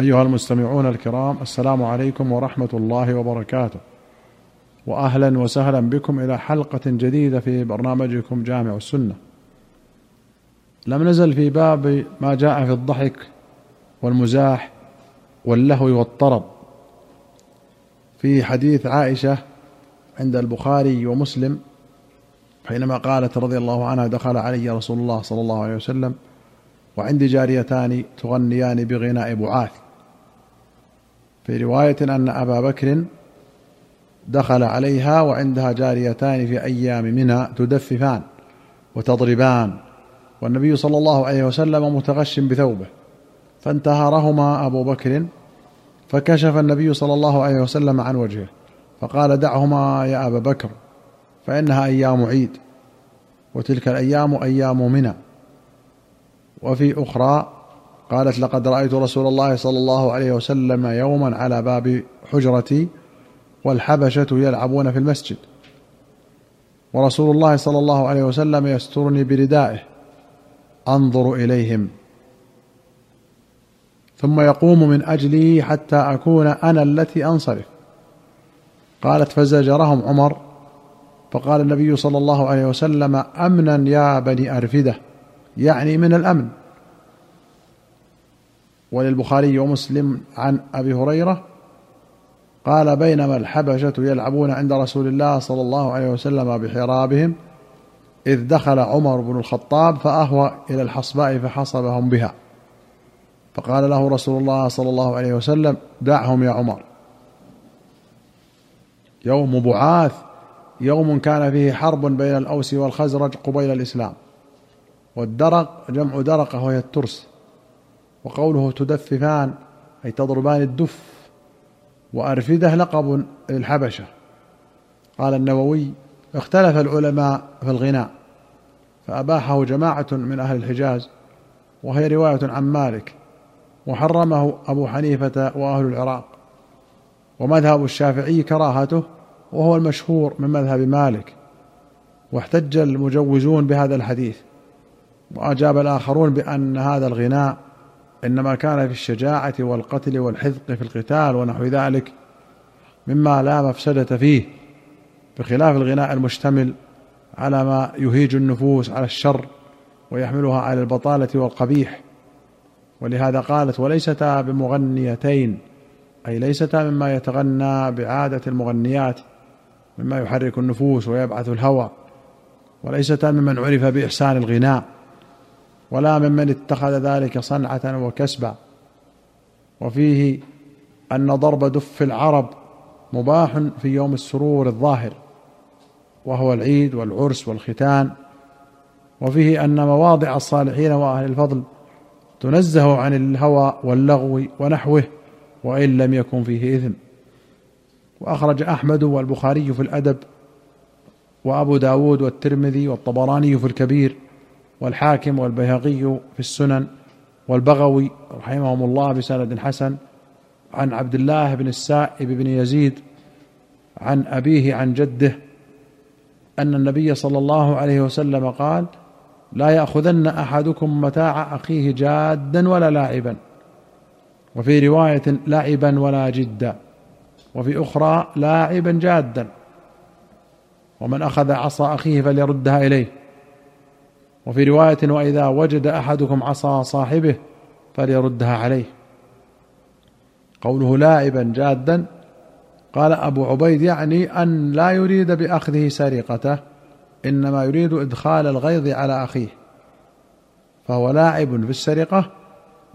أيها المستمعون الكرام السلام عليكم ورحمة الله وبركاته. واهلا وسهلا بكم إلى حلقة جديدة في برنامجكم جامع السنة. لم نزل في باب ما جاء في الضحك والمزاح واللهو والطرب. في حديث عائشة عند البخاري ومسلم حينما قالت رضي الله عنها دخل علي رسول الله صلى الله عليه وسلم وعندي جاريتان تغنيان بغناء بعاث. في رواية أن أبا بكر دخل عليها وعندها جاريتان في أيام منى تدففان وتضربان والنبي صلى الله عليه وسلم متغش بثوبه فانتهرهما أبو بكر فكشف النبي صلى الله عليه وسلم عن وجهه فقال دعهما يا أبا بكر فإنها أيام عيد وتلك الأيام أيام منى وفي أخرى قالت لقد رأيت رسول الله صلى الله عليه وسلم يوما على باب حجرتي والحبشة يلعبون في المسجد. ورسول الله صلى الله عليه وسلم يسترني بردائه. أنظر إليهم. ثم يقوم من أجلي حتى أكون أنا التي أنصرف. قالت فزجرهم عمر. فقال النبي صلى الله عليه وسلم أمنا يا بني أرفدة يعني من الأمن. وللبخاري ومسلم عن أبي هريرة قال بينما الحبشة يلعبون عند رسول الله صلى الله عليه وسلم بحرابهم إذ دخل عمر بن الخطاب فأهوى إلى الحصباء فحصبهم بها. فقال له رسول الله صلى الله عليه وسلم دعهم يا عمر. يوم بعاث يوم كان فيه حرب بين الأوس والخزرج قبيل الإسلام. والدرق جمع درقه وهي الترس. وقوله تدففان أي تضربان الدف. وأرفده لقب للحبشه قال النووي اختلف العلماء في الغناء فأباحه جماعة من أهل الحجاز وهي رواية عن مالك وحرمه أبو حنيفة وأهل العراق. ومذهب الشافعي كراهته وهو المشهور من مذهب مالك. واحتج المجوزون بهذا الحديث. وأجاب الآخرون بأن هذا الغناء إنما كان في الشجاعة والقتل والحذق في القتال ونحو ذلك مما لا مفسدة فيه بخلاف الغناء المشتمل على ما يهيج النفوس على الشر ويحملها على البطالة والقبيح. ولهذا قالت وليستا بمغنيتين أي ليستا مما يتغنى بعادة المغنيات مما يحرك النفوس ويبعث الهوى وليستا ممن عرف بإحسان الغناء. ولا ممن اتخذ ذلك صنعة وكسبا. وفيه أن ضرب دف العرب مباح في يوم السرور الظاهر وهو العيد والعرس والختان. وفيه أن مواضع الصالحين وأهل الفضل تنزه عن الهوى واللغو ونحوه وإن لم يكن فيه اثم وأخرج أحمد والبخاري في الأدب وأبو داود والترمذي والطبراني في الكبير. والحاكم والبيهقي في السنن والبغوي رحمهم الله بسند حسن عن عبد الله بن السائب بن يزيد عن أبيه عن جده أن النبي صلى الله عليه وسلم قال لا يأخذن أحدكم متاع أخيه جادا ولا لاعبا وفي رواية لاعبا ولا جدا وفي أخرى لاعبا جادا ومن أخذ عصا أخيه فليردها إليه. وفي رواية وإذا وجد أحدكم عصا صاحبه فليردها عليه. قوله لاعبا جادا قال أبو عبيد يعني أن لا يريد بأخذه سرقته إنما يريد إدخال الغيظ على أخيه. فهو لاعب في السرقة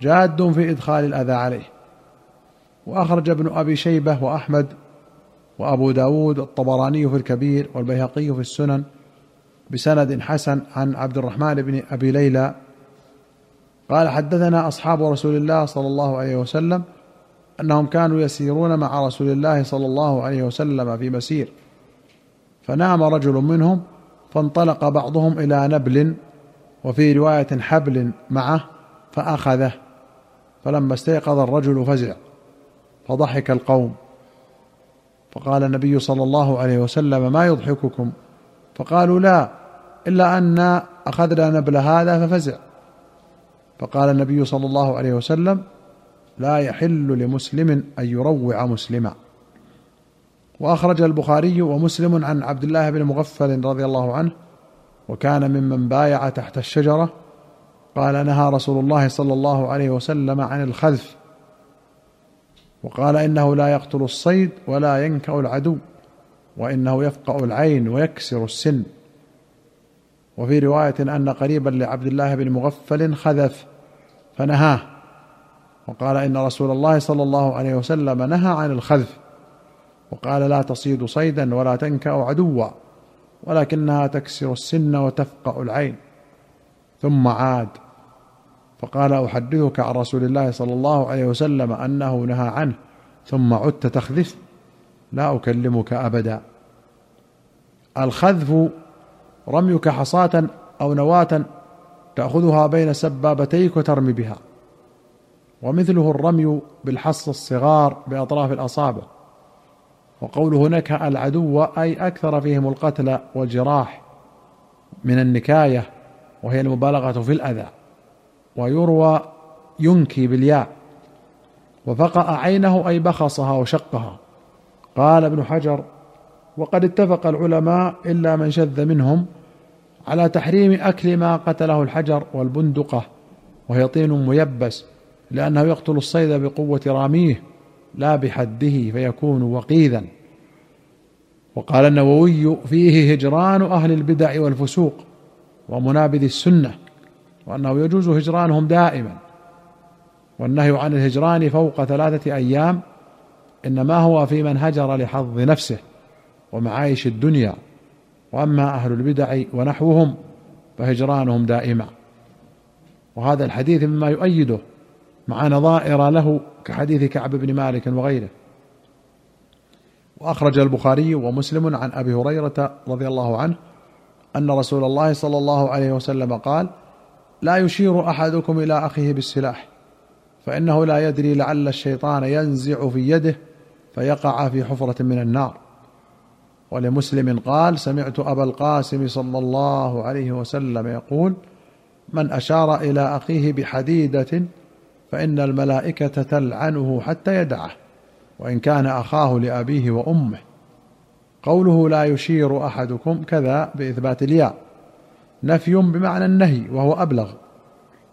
جاد في إدخال الأذى عليه. وأخرج ابن أبي شيبة وأحمد وأبو داود الطبراني في الكبير والبيهقي في السنن بسند حسن عن عبد الرحمن بن أبي ليلى. قال حدثنا أصحاب رسول الله صلى الله عليه وسلم أنهم كانوا يسيرون مع رسول الله صلى الله عليه وسلم في مسير. فنام رجل منهم فانطلق بعضهم إلى نبل وفي رواية حبل معه فأخذه فلما استيقظ الرجل فزع فضحك القوم. فقال النبي صلى الله عليه وسلم ما يضحككم؟ فقالوا لا إلا أن اخذنا نبل هذا ففزع. فقال النبي صلى الله عليه وسلم لا يحل لمسلم أن يروع مسلما. وأخرج البخاري ومسلم عن عبد الله بن مغفل رضي الله عنه وكان ممن بايع تحت الشجرة. قال نهى رسول الله صلى الله عليه وسلم عن الخذف. وقال إنه لا يقتل الصيد ولا ينكأ العدو. وإنه يفقأ العين ويكسر السن. وفي رواية أن قريبا لعبد الله بن مغفل خذف فنهاه. وقال إن رسول الله صلى الله عليه وسلم نهى عن الخذف. وقال لا تصيد صيدا ولا تنكأ عدوا ولكنها تكسر السن وتفقأ العين. ثم عاد. فقال أحدثك عن رسول الله صلى الله عليه وسلم أنه نهى عنه ثم عدت تخذف لا أكلمك أبدا. الخذف رميك حصاة أو نواة تأخذها بين سبابتيك وترمي بها. ومثله الرمي بالحص الصغار بأطراف الأصابع. وقوله نكأ العدو أي أكثر فيهم القتل والجراح من النكاية وهي المبالغة في الأذى. ويروى ينكي بالياء. وفقأ عينه أي بخصها وشقها. قال ابن حجر وقد اتفق العلماء إلا من شذ منهم على تحريم أكل ما قتله الحجر والبندقة وهي طين ميبس لأنه يقتل الصيد بقوة راميه لا بحده فيكون وقيذا. وقال النووي فيه هجران أهل البدع والفسوق ومنابذ السنة وأنه يجوز هجرانهم دائما والنهي عن الهجران فوق ثلاثة أيام إنما هو في من هجر لحظ نفسه ومعايش الدنيا. وأما أهل البدع ونحوهم فهجرانهم دائما. وهذا الحديث مما يؤيده مع نظائر له كحديث كعب بن مالك وغيره. وأخرج البخاري ومسلم عن أبي هريرة رضي الله عنه أن رسول الله صلى الله عليه وسلم قال لا يشير أحدكم إلى أخيه بالسلاح فإنه لا يدري لعل الشيطان ينزع في يده فيقع في حفرة من النار. ولمسلم قال سمعت أبا القاسم صلى الله عليه وسلم يقول من أشار إلى أخيه بحديدة فإن الملائكة تلعنه حتى يدعه وإن كان أخاه لأبيه وأمه. قوله لا يشير أحدكم كذا بإثبات الياء نفي بمعنى النهي وهو أبلغ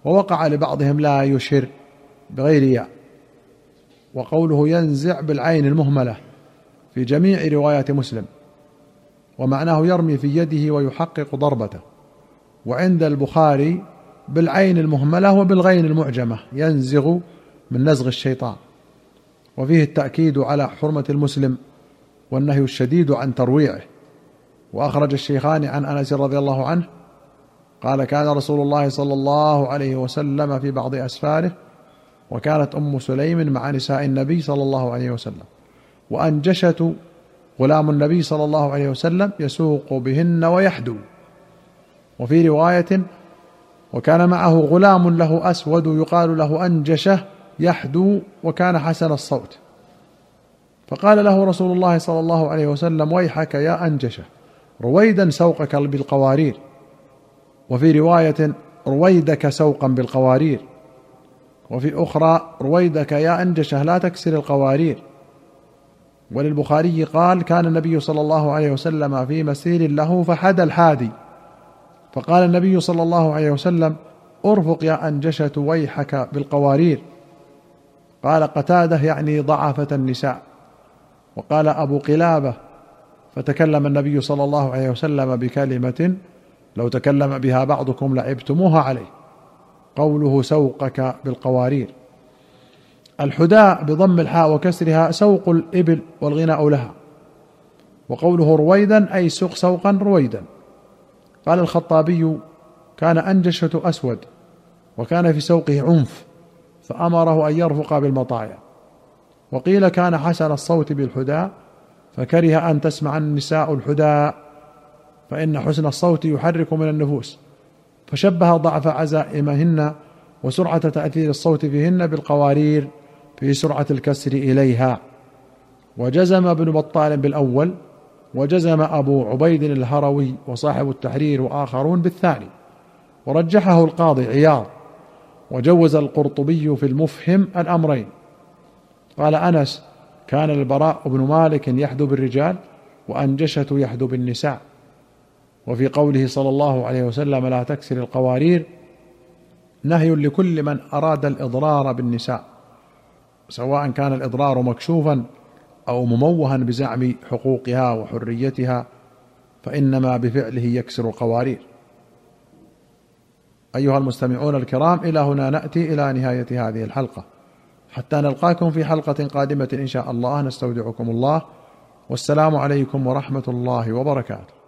ووقع لبعضهم لا يشر بغير ياء. وقوله ينزع بالعين المهملة في جميع روايات مسلم ومعناه يرمي في يده ويحقق ضربته. وعند البخاري بالعين المهملة وبالغين المعجمة ينزغ من نزغ الشيطان. وفيه التأكيد على حرمة المسلم والنهي الشديد عن ترويعه. وأخرج الشيخان عن أنس رضي الله عنه قال كان رسول الله صلى الله عليه وسلم في بعض أسفاره وكانت أم سليم مع نساء النبي صلى الله عليه وسلم. وانجشه غلام النبي صلى الله عليه وسلم يسوق بهن ويحدو. وفي رواية وكان معه غلام له أسود يقال له أنجشه يحدو وكان حسن الصوت. فقال له رسول الله صلى الله عليه وسلم ويحك يا أنجشه رويدا سوقك بالقوارير. وفي رواية رويدك سوقا بالقوارير. وفي أخرى رويدك يا انجشه لا تكسر القوارير؟ وللبخاري قال كان النبي صلى الله عليه وسلم في مسير له فحدى الحادي. فقال النبي صلى الله عليه وسلم أرفق يا أنجشة ويحك بالقوارير. قال قتادة يعني ضعفة النساء. وقال أبو قلابة فتكلم النبي صلى الله عليه وسلم بكلمة لو تكلم بها بعضكم لعبتموها عليه. قوله سوقك بالقوارير. الحداء بضم الحاء وكسرها سوق الإبل والغناء لها. وقوله رويدا أي سوق سوقا رويدا. قال الخطابي كان أنجشة أسود وكان في سوقه عنف فأمره أن يرفق بالمطايا. وقيل كان حسن الصوت بالحداء فكره أن تسمع النساء الحداء فإن حسن الصوت يحرك من النفوس. فشبه ضعف عزائمهن وسرعة تأثير الصوت فيهن بالقوارير في سرعة الكسر إليها. وجزم ابن بطال بالأول وجزم أبو عبيد الهروي وصاحب التحرير وآخرون بالثاني. ورجحه القاضي عياض وجوز القرطبي في المفهم الأمرين. قال أنس كان البراء بن مالك يحدو بالرجال وأنجشة يحدو بالنساء وفي قوله صلى الله عليه وسلم لا تكسر القوارير نهي لكل من أراد الإضرار بالنساء سواء كان الإضرار مكشوفا أو مموها بزعم حقوقها وحريتها فإنما بفعله يكسر القوارير. أيها المستمعون الكرام إلى هنا نأتي إلى نهاية هذه الحلقة. حتى نلقاكم في حلقة قادمة إن شاء الله نستودعكم الله. والسلام عليكم ورحمة الله وبركاته.